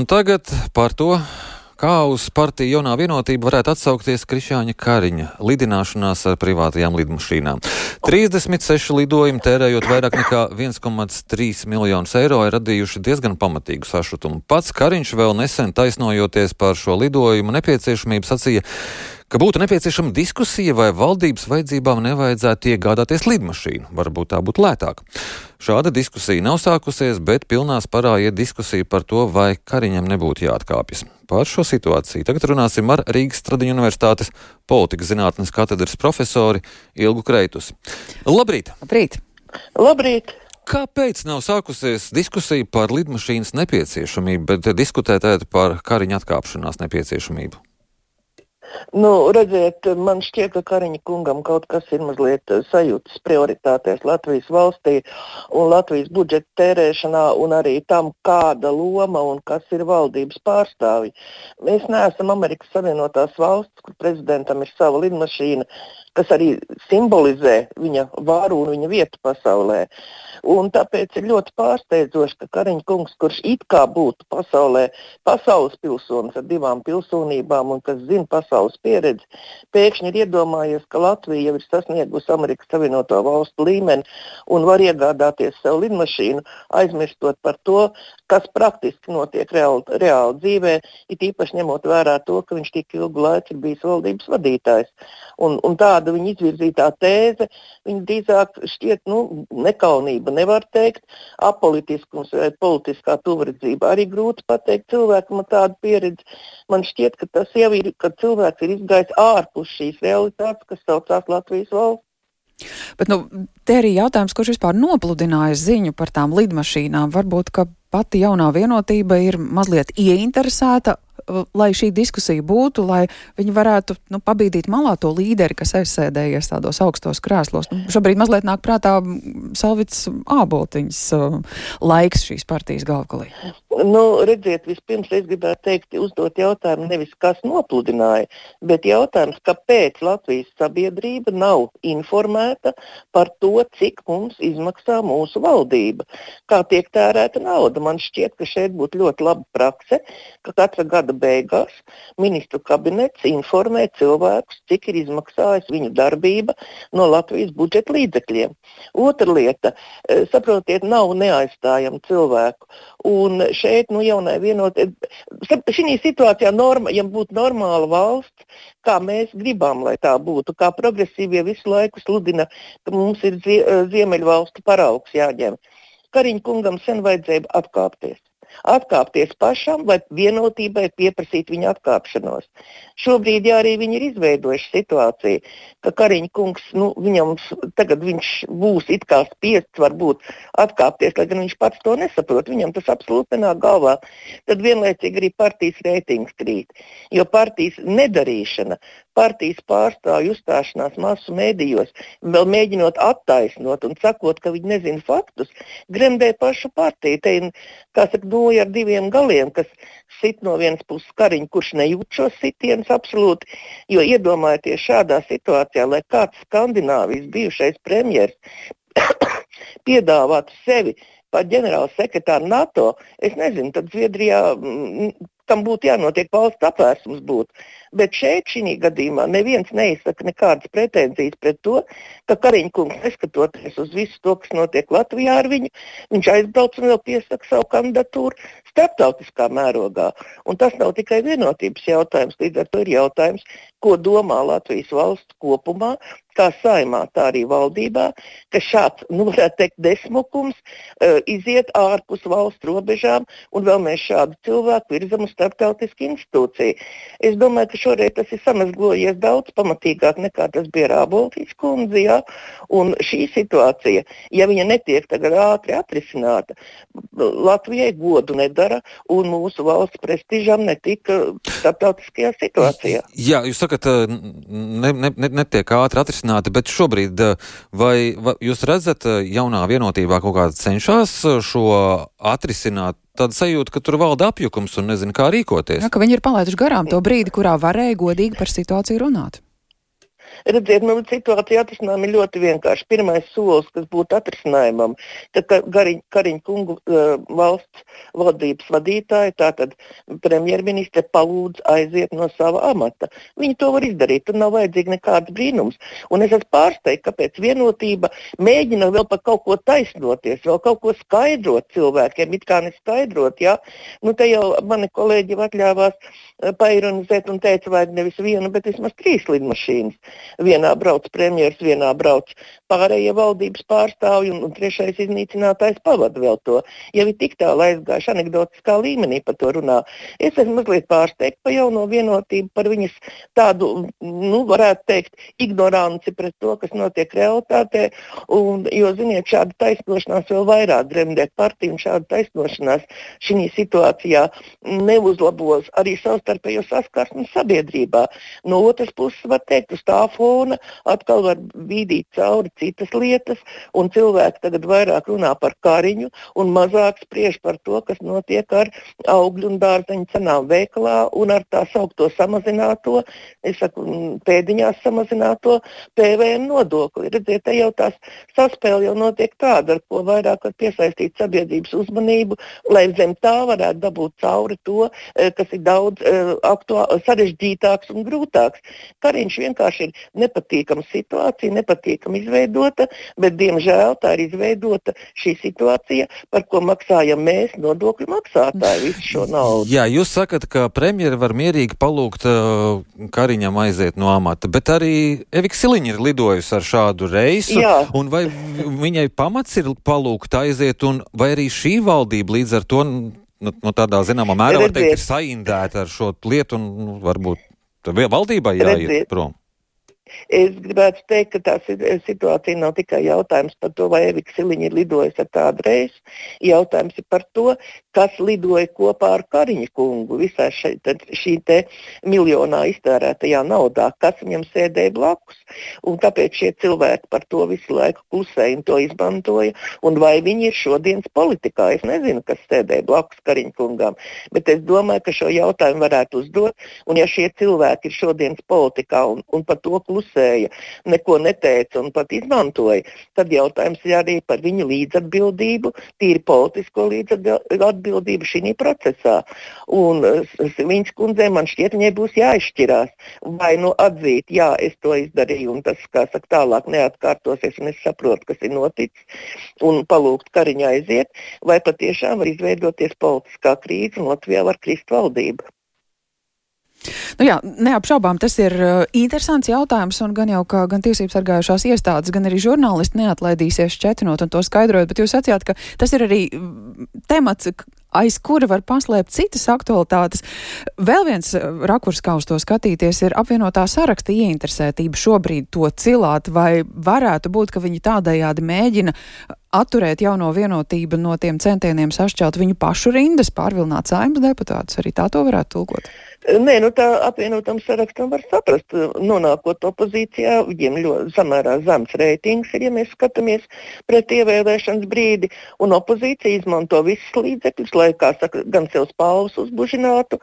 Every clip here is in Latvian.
Un tagad par to, kā uz partiju jaunā vienotība varētu atsaukties Krišāņa Kariņa lidināšanās ar privātajām lidmašīnām. 36 lidojumi tērējot vairāk nekā 1,3 miljonus eiro ir radījuši diezgan pamatīgu sašutumu. Pats Kariņš vēl nesen taisnojoties par šo lidojumu nepieciešamību sacīja, ka būtu nepieciešama diskusija, vai valdības vajadzībām nevajadzētu iegādāties lidmašīnu. Varbūt tā būtu lētāk. Šāda diskusija nav sākusies, bet pilnā sparā iet diskusija par to, vai Kariņam nebūtu jāatkāpjas. Par šo situāciju tagad runāsim ar Rīgas Tradiņu Universitātes politikas zinātnes katedras profesori Ilgu Kreitus. Labrīt! Labrīt! Labrīt! Kāpēc nav sākusies diskusija par lidmašīnas nepieciešamību, bet diskutēt par Kariņa atkāpšanās nepieciešamību? Nu, redziet, man šķiet, ka Kariņa kungam kaut kas ir mazliet eh, sajūtas prioritātēs Latvijas valstī un Latvijas budžeta tērēšanā un arī tam, kāda loma un kas ir valdības pārstāvji. Mēs neesam Amerikas Savienotās valsts, kur prezidentam ir sava lidmašīna, kas arī simbolizē viņa varu un viņa vietu pasaulē. Un tāpēc ir ļoti pārsteidzoši, ka Kariņš kungs, kurš it kā būtu pasaulē, pasaules pilsonis ar divām pilsonībām un kas zina pasaules pieredzi, pēkšņi ir iedomājies, ka Latvija jau ir sasniegusi Amerikas Savienoto Valstu līmeni un var iegādāties sev lidmašīnu, aizmirstot par to, kas praktiski notiek reāli, reāli dzīvē, it īpaši ņemot vērā to, ka viņš tik ilgu laiku ir bijis valdības vadītājs. Un, un tāda viņa izvirzītā tēze, viņa drīzāk šķiet nu, nekaunība, nevar teikt, apolitiskums vai politiskā tuvredzība. Arī grūti pateikt cilvēkam tādu pieredzi. Man šķiet, ka tas jau ir, kad cilvēks ir izgājis ārpus šīs realitātes, kas saucās Latvijas valsts. Bet nu, te arī jautājums, kurš vispār nopludināja ziņu par tām lidmašīnām. Varbūt, ka pati jaunā vienotība ir mazliet ieinteresēta lai šī diskusija būtu, lai viņi varētu nu, pabīdīt malā to līderi, kas aizsēdējies tādos augstos krēslos. Nu, šobrīd mazliet nāk prātā Salvits Āboltiņas uh, laiks šīs partijas galvgalī. Nu, redziet, vispirms es gribētu teikt, uzdot jautājumu nevis kas nopludināja, bet jautājums, kāpēc Latvijas sabiedrība nav informēta par to, cik mums izmaksā mūsu valdība, kā tiek tērēta nauda. Man šķiet, ka šeit būtu ļoti laba prakse, ka katra gada beigās ministru kabinets informē cilvēkus, cik ir izmaksājusi viņu darbība no Latvijas budžeta līdzekļiem. Otra lieta, e, saprotiet, nav neaizstājama cilvēku. Un šeit nu, jaunai vienotai, šī situācijā, norma, ja būtu normāla valsts, kā mēs gribam, lai tā būtu, kā progresīvie visu laiku sludina, ka mums ir zie, ziemeļvalstu paraugs jāņem. Kariņa kungam sen vajadzēja atkāpties atkāpties pašam vai vienotībai pieprasīt viņa atkāpšanos. Šobrīd jā, arī viņi ir izveidojuši situāciju, ka Kariņa kungs, nu, viņam tagad viņš būs it kā spiests varbūt atkāpties, lai gan viņš pats to nesaprot. Viņam tas absolūti nenāk galvā. Tad vienlaicīgi arī partijas reitings krīt. Jo partijas nedarīšana, partijas pārstāvju uzstāšanās masu mēdījos, vēl mēģinot attaisnot un sakot, ka viņi nezina faktus, gremdē pašu partiju. Te, kā saka, noja ar diviem galiem, kas sit no vienas puses kariņu, kurš nejūt šos sitienus absolūti. Jo iedomājieties šādā situācijā, lai kāds Skandināvijas bijušais premjerministrs piedāvātu sevi par ģenerāla sekretāru NATO, es nezinu, tad Zviedrijā mm, tam būtu jānotiek valsts apvērsums. Būt. Bet šeit, šī gadījumā, neviens neizsaka nekādas pretenzijas pret to, ka Kariņkungs, neskatoties uz visu to, kas notiek Latvijā ar viņu, viņš aizbrauc un vēl piesaka savu kandidatūru starptautiskā mērogā. Un tas nav tikai vienotības jautājums, līdz ar to ir jautājums, ko domā Latvijas valsts kopumā, kā saimā, tā arī valdībā, ka šāds, nu, varētu teikt, desmukums uh, iziet ārpus valsts robežām, un vēl mēs šādu cilvēku virzam uz starptautisku institūciju. Es domāju, ka šoreiz tas ir samazglojies daudz pamatīgāk nekā tas bija Rāboltīs kundze. Ja? Un šī situācija, ja viņa netiek tagad ātri atrisināta, Latvijai godu nedara un mūsu valsts prestižam netika starptautiskajā situācijā. Jā, jūs sakat, ne, ne, ne, netiek ātri atrisināta, bet šobrīd vai, vai jūs redzat jaunā vienotībā kaut kāda cenšas šo atrisināt? Tāda sajūta, ka tur valda apjukums un nezina, kā rīkoties. Jā, ka viņi ir palaiduši garām to brīdi, kurā varēja godīgi par situāciju runāt. Redziet, nu, situācija atrisinājuma ir ļoti vienkārši. Pirmais solis, kas būtu atrisinājumam, tad Kariņa, Kariņa kungu uh, valsts valdības vadītāja, tātad premjerministre, palūdz aiziet no sava amata. Viņi to var izdarīt, tur nav vajadzīga nekāda brīnums. Un es esmu pārsteigts, kāpēc vienotība mēģina vēl par kaut ko taisnoties, vēl kaut ko skaidrot cilvēkiem, it kā neskaidrot. Ja? Nu, te jau mani kolēģi atļāvās eh, paironizēt un teica, vai nevis vienu, bet vismaz trīs lidmašīnas. Vienā brauc premjeras, vienā brauc pārējie valdības pārstāvji un, un trešais iznīcinātājs pavada vēl to. Jau ir tik tālu aizgājuši anekdotiskā līmenī par to runā. Es esmu mazliet pārsteigts par jauno vienotību, par viņas tādu, nu, varētu teikt, ignoranci pret to, kas notiek realitātē. Un, jo, ziniet, šāda taisnošanās vēl vairāk dremdē partiju un šāda taisnošanās šī situācijā neuzlabos arī savstarpējo saskarsmi sabiedrībā. No otras puses, var teikt, uz tā fona atkal var bīdīt cauri citas lietas, un cilvēki tagad vairāk runā par kariņu un mazāk spriež par to, kas notiek ar augļu un dārzeņu cenām veikalā un ar tā saukto samazināto, es saku, pēdiņās samazināto PVN nodokli. Redziet, te jau tās saspēle jau notiek tāda, ar ko vairāk var piesaistīt sabiedrības uzmanību, lai zem tā varētu dabūt cauri to, eh, kas ir daudz uh, aktuāl, sarežģītāks un grūtāks. Kariņš vienkārši ir nepatīkama situācija, nepatīkami izveidota, bet diemžēl tā ir izveidota šī situācija, par ko maksājam mēs, nodokļu maksātāji, visu šo naudu. Jā, jūs sakat, ka premjera var mierīgi palūgt uh, Kariņam aiziet no amata, bet arī Evika Siliņa ir lidojusi ar šādu reisu. Jā. Un vai viņai pamats ir palūgt aiziet, un vai arī šī valdība līdz ar to nu, nu, tādā zināmā mērā var teikt, ir saindēta ar šo lietu un nu, varbūt valdībai jāiet prom? Es gribētu teikt, ka tā situācija nav tikai jautājums par to, vai Evika Siliņa ir lidojusi ar tādu reizi. Jautājums ir par to, kas lidoja kopā ar Kariņu kungu visā šai, šī miljonā iztērētajā naudā, kas viņam sēdēja blakus. Un kāpēc šie cilvēki par to visu laiku klusēja un to izmantoja, un vai viņi ir šodienas politikā. Es nezinu, kas sēdēja blakus Kariņu kungam, bet es domāju, ka šo jautājumu varētu uzdot. Un ja šie cilvēki ir šodienas politikā un, un par to klusēja, klusēja, neko neteica un pat izmantoja, tad jautājums ir arī par viņu līdzatbildību, tīri politisko līdzatbildību šī procesā. Un viņas kundzei man šķiet, viņai būs jāizšķirās, vai nu atzīt, jā, es to izdarīju, un tas, kā saka, tālāk neatkārtosies, un es saprotu, kas ir noticis, un palūgt kariņā aiziet, vai patiešām var izveidoties politiskā krīze, un Latvijā var krist valdība. Nu jā, neapšaubām tas ir uh, interesants jautājums, un gan jau kā gan tiesības sargājušās iestādes, gan arī žurnālisti neatlaidīsies šķetinot un to skaidrojot, bet jūs sacījāt, ka tas ir arī mm, temats, aiz kura var paslēpt citas aktualitātes. Vēl viens uh, rakurs, kā uz to skatīties, ir apvienotā saraksta ieinteresētība šobrīd to cilāt, vai varētu būt, ka viņi tādējādi mēģina atturēt jauno vienotību no tiem centieniem sašķelt viņu pašu rindas, pārvilināt saimnes deputātus. Arī tā to varētu tulkot. Nē, nu tā apvienotam sarakstam var saprast, nonākot opozīcijā, viņiem ļoti samērā zems reitings ir, ja mēs skatāmies pret ievēlēšanas brīdi, un opozīcija izmanto visus līdzekļus, lai, kā saka, gan sev spālus uzbužinātu,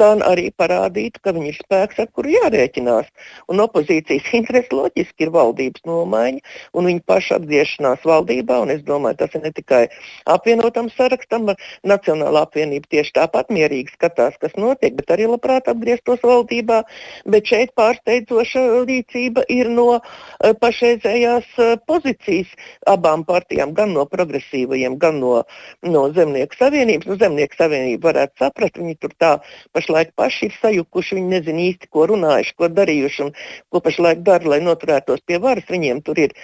gan arī parādītu, ka viņi ir spēks, ar kuru jārēķinās. Un opozīcijas interesi loģiski ir valdības nomaiņa un viņa paša atgriešanās valdībā, un es domāju, tas ir ne tikai apvienotam sarakstam, Nacionālā apvienība tieši tāpat mierīgi skatās, kas notiek, bet arī labprāt atgrieztos valdībā, bet šeit pārsteidzoša rīcība ir no uh, pašreizējās uh, pozīcijas abām partijām, gan no progresīvajiem, gan no, no Zemnieku savienības. Nu, Zemnieku savienība varētu saprast, viņi tur tā pašlaik paši ir sajukuši, viņi nezina īsti, ko runājuši, ko darījuši un ko pašlaik dara, lai noturētos pie varas. Viņiem tur ir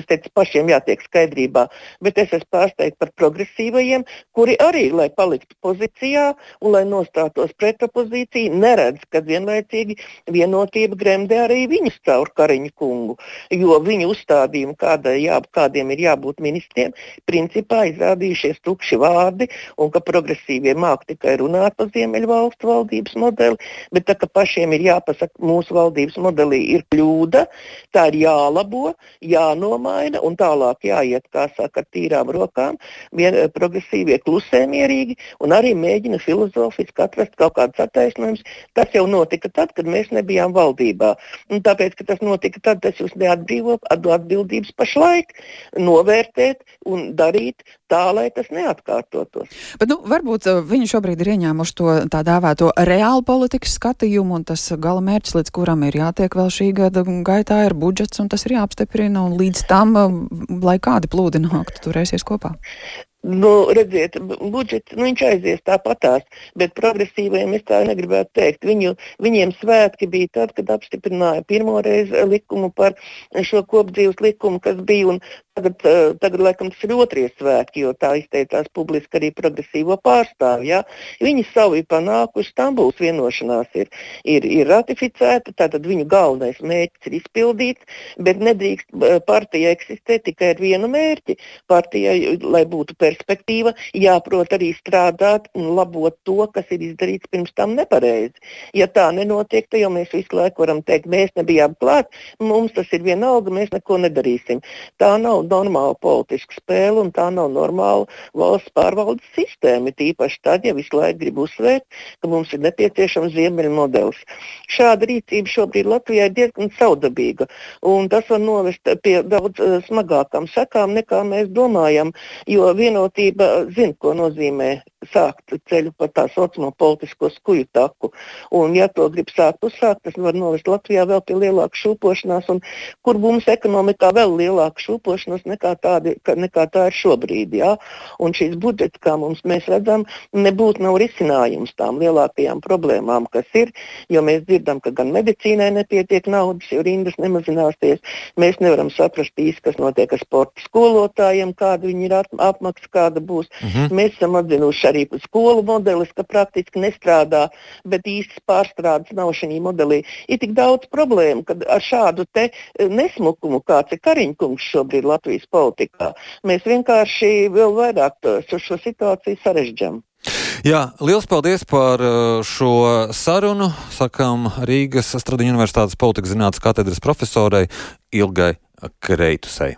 es teicu, pašiem jātiek skaidrībā, bet es esmu pārsteigts par progresīvajiem, kuri arī, lai paliktu pozīcijā un lai nostātos pret opozīciju, neredz, ka vienlaicīgi vienotība gremdē arī viņus caur Kariņu kungu, jo viņu uzstādījumu, kāda, jā, kādiem ir jābūt ministriem, principā izrādījušies tukši vārdi un ka progresīvie māk tikai runāt par Ziemeļvalstu valdības modeli, bet tā ka pašiem ir jāpasaka, mūsu valdības modelī ir kļūda, tā ir jālabo, jānomā jānomaina un tālāk jāiet, kā saka, ar tīrām rokām, vien, progresīvie klusē mierīgi un arī mēģina filozofiski atrast kaut kādus attaisnojumus. Tas jau notika tad, kad mēs nebijām valdībā. Un tāpēc, ka tas notika tad, tas jūs neatbrīvo atbildības pašlaik novērtēt un darīt tā, lai tas neatkārtotos. Bet, nu, varbūt uh, viņi šobrīd ir ieņēmuši to tā dēvēto reālu politikas skatījumu, un tas gala mērķis, līdz kuram ir jātiek vēl šī gada gaitā, ir budžets, un tas ir jāapstiprina, un līdz tam, uh, lai kādi plūdi nāktu, turēsies kopā. Nu, redziet, budžets nu, aizies tāpatās, bet progresīvajiem es tā negribētu teikt. Viņu, viņiem svētki bija tad, kad apstiprināja pirmo reizi likumu par šo kopdzīves likumu, kas bija. Tagad, eh, tagad, laikam, tas ir otrie svētki, jo tā izteicās publiski arī progresīvo pārstāvju. Ja? Viņi savu ir panākuši, Stambuls vienošanās ir, ir, ir ratificēta, tātad viņu galvenais mērķis ir izpildīts, bet nedrīkst eh, partija eksistēt tikai ar vienu mērķi. Partijai, lai būtu perspektīva, jāprot arī strādāt un labot to, kas ir izdarīts pirms tam nepareizi. Ja tā nenotiek, tad jau mēs visu laiku varam teikt, mēs nebijām klāt, mums tas ir vienalga, mēs neko nedarīsim. Tā nav normāla politiska spēle un tā nav normāla valsts pārvaldes sistēma. Tīpaši tad, ja visu laiku grib uzsvērt, ka mums ir nepieciešams ziemeļu modelis. Šāda rīcība šobrīd Latvijā ir diezgan saudabīga, un tas var novest pie daudz uh, smagākām sekām, nekā mēs domājam. Jo vieno vienotība zina, ko nozīmē sākt ceļu pa tā saucamo politisko skuju taku. Un, ja to grib sākt uzsākt, tas var novest Latvijā vēl pie lielākas šūpošanās, un kur mums ekonomikā vēl lielāka šūpošanās nekā, tādi, nekā tā ir šobrīd. Ja? Un šīs budžets, kā mums mēs redzam, nebūtu nav risinājums tām lielākajām problēmām, kas ir, jo mēs dzirdam, ka gan medicīnai nepietiek naudas, jo rindas nemazināsies. Mēs nevaram saprast īsti, kas notiek ar sporta skolotājiem, kāda viņi ir apmaksa kāda būs. Mhm. Mēs esam atzinuši arī skolu modelis, ka praktiski nestrādā, bet īstas pārstrādes nav šajā modelī. Ir tik daudz problēmu, ka ar šādu eh, nesmukumu, kāds ir Kariņkungs šobrīd Latvijas politikā, mēs vienkārši vēl vairāk to, šo situāciju sarežģām. Jā, liels paldies par eh, šo sarunu. Sakām Rīgas Stradiņu Universitātes politikas zinātnes katedras profesorai Ilgai Kreitusai.